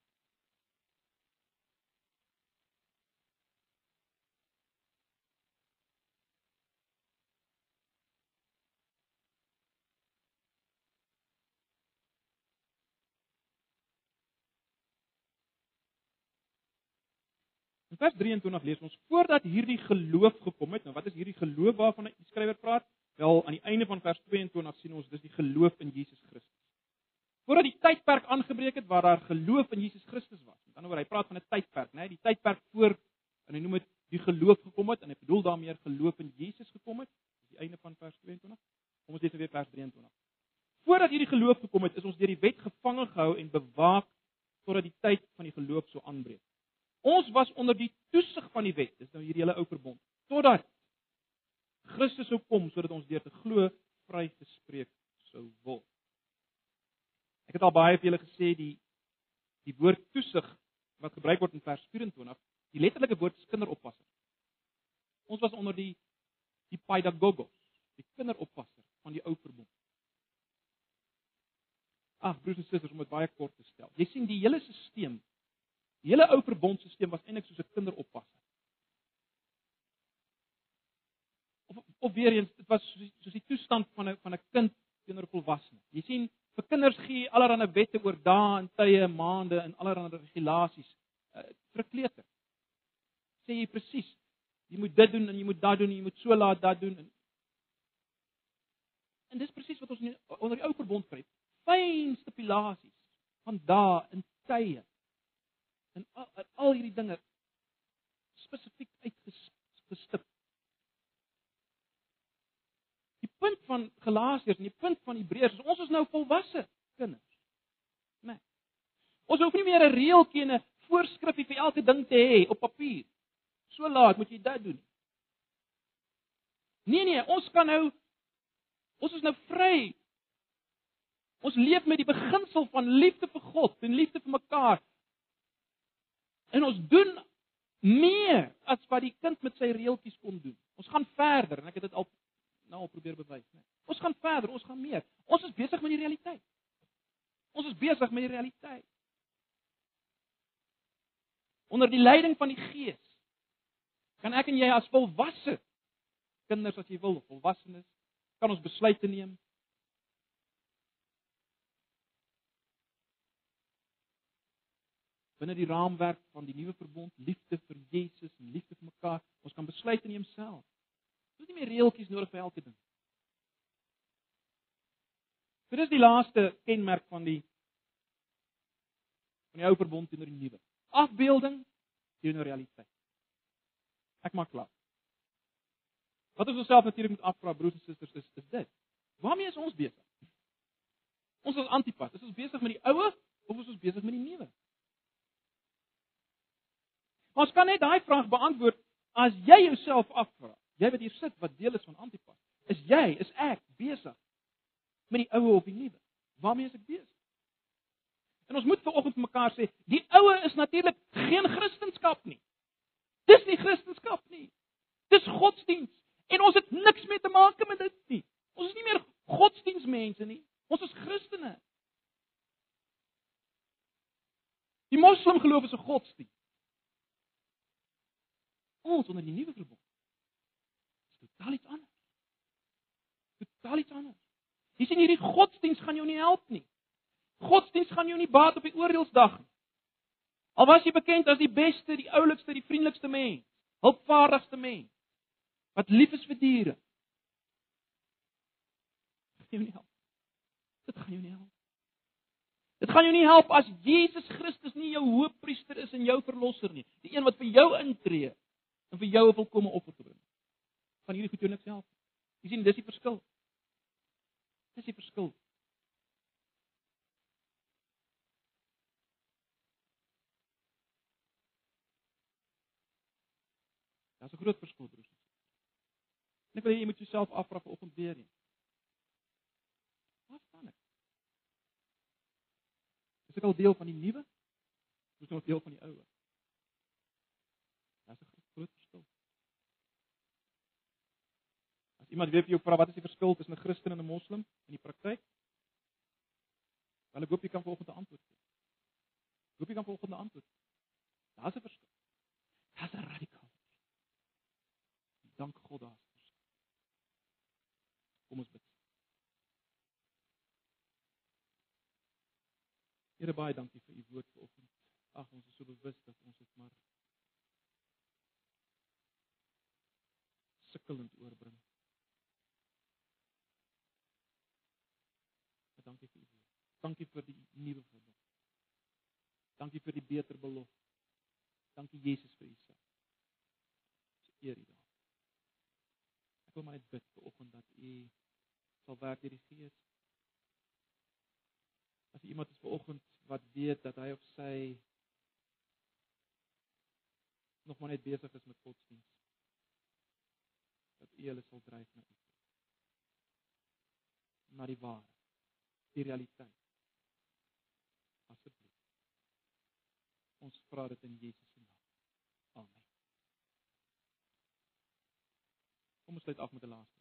vers 23 lees ons voordat hierdie geloof gekom het. Nou wat is hierdie geloof waarvan die skrywer praat? Wel aan die einde van vers 22 sien ons dis die geloof in Jesus Christus. Voordat die tydperk aangebreek het waar daar geloof in Jesus Christus was. Met ander woorde, hy praat van 'n tydperk, né? Die tydperk voor en hy noem dit die geloof gekom het en hy bedoel daarmee geloof in Jesus gekom het. Dis die einde van vers 22. Kom ons lees weer vers 23. Voordat hierdie geloof gekom het, is ons deur die wet gevange gehou en bewaak totdat die tyd van die geloof sou aanbreek. Was onder die toesig van die wet, dis nou hierdie hele ou verbond, totdat Christus sou kom sodat ons deur te glo vrygespreek sou word. Ek het al baie vir julle gesê die die woord toesig wat gebruik word in vers 24, die letterlike woord is kinderoppasser. Ons was onder die die pedagogos, die kinderoppasser van die ou verbond. Ag broers en susters, om dit baie kort te stel. Jy sien die hele stelsel, die hele ou verbondstelsel was eintlik soos 'n kinderoppasser. Of of weer eens, dit was soos, soos die toestand van 'n van 'n kind teenoor 'n volwassene. Jy sien, vir kinders gee allerlei wette oor dae en tye, maande en allerlei regulasies uh, vir 'n kleuter. Sê jy presies, jy moet dit doen en jy moet dat doen en jy moet so laat dat doen en En dis presies wat ons nie, onder die ou verbond kry. Fyn stipulasies van dae en tye. En al, al hierdie dinge spesifiek uitgestip. Die punt van Galasiërs en die punt van Hebreërs is ons is nou volwasse kinders. Ons hoef nie meer 'n reeltjie en 'n voorskrifie vir elke ding te hê op papier. So laat moet jy dit doen. Nee nee, ons kan nou Ons is nou vry. Ons leef met die beginsel van liefde vir God en liefde vir mekaar. En ons doen meer as wat die kind met sy reeltjies kon doen. Ons gaan verder en ek het dit al nou al probeer bewys, né? Ons gaan verder, ons gaan meer. Ons is besig met die realiteit. Ons is besig met die realiteit. Onder die leiding van die Gees kan ek en jy as volwasse kinders as jy wil, volwassenes kan ons besluite neem. Binne die raamwerk van die nuwe verbond, liefde vir Jesus en liefde vir mekaar, ons kan besluite neem self. Ons het nie meer reeltjies nodig vir elke ding. Dit is die laaste kenmerk van die van die ou verbond teenoor die nuwe. Afbeelding teenoor realiteit. Ek maak klaar. Wat ons osself natuurlik moet afvra broers en susters is is dit. Waarmee is ons besig? Ons is antipas. Is ons besig met die ou of is ons besig met die nuwe? Ons kan net daai vraag beantwoord as jy jouself afvra. Jy wat hier sit wat deel is van antipas. Is jy, is ek besig met die ou of die nuwe? Waarmee is ek besig? En ons moet vanoggend vir mekaar sê, die ou is natuurlik geen Christendom nie. Dis nie Christendom nie. Dis godsdiens. En ons het niks mee te maak met dit nie. Ons is nie meer godsdiensmense nie. Ons is Christene. Die Moslem geloof is 'n godsdienst. Ons onder die nuwe verbond. Dit is totaal iets anders. Totaal iets anders. Jy sien hierdie godsdienst gaan jou nie help nie. Godsdienst gaan jou nie baat op die oordeelsdag nie. Al was jy bekend as die beste, die oulikste, die vriendelikste mens, hulpvaardigste mens wat lief is vir diere. Dit gaan jou nie help. Dit gaan jou nie help. Dit gaan jou nie help as Jesus Christus nie jou hoofpriester is en jou verlosser nie, die een wat vir jou intree en vir jou 'n volkomme offer bring. Van hierdie goed jou niks help. Jy sien, dis die verskil. Dis die verskil. Groot verskil, broers. En ek wil hê jy moet jouself afvra vanoggend weer eens. Wat staan ek? Is ek al deel van die nuwe? Is ek nog deel van die ou? Dis 'n groot verskil. As iemand weer vir jou vra wat is die verskil tussen 'n Christen en 'n Moslem in die praktyk? Wel ek hoop jy kan vanoggend 'n antwoord gee. Ek hoop jy kan vanoggend 'n antwoord. Daar's 'n verskil. Daar's 'n radikaal. Dank God daar. Kom ons bid. Here baie dankie vir u woord vanoggend. Ag ons is so bewus dat ons dit maar sukkelend oorbring. Dankie vir u woord. Dankie vir die nuwe verbond. Dankie vir die beter belofte. Dankie Jesus vir u self. Eer u. Ek wil maar net bid vir oggend dat u sal werk deur die Gees. As iemand is vanoggend wat weet dat hy of sy nog maar net besig is met godsdiens. Dat U hulle sal dryf na U. Na die waarheid, die realiteit. Asseblief. Ons vra dit in Jesus se naam. Amen. Kom ons sluit af met 'n laaste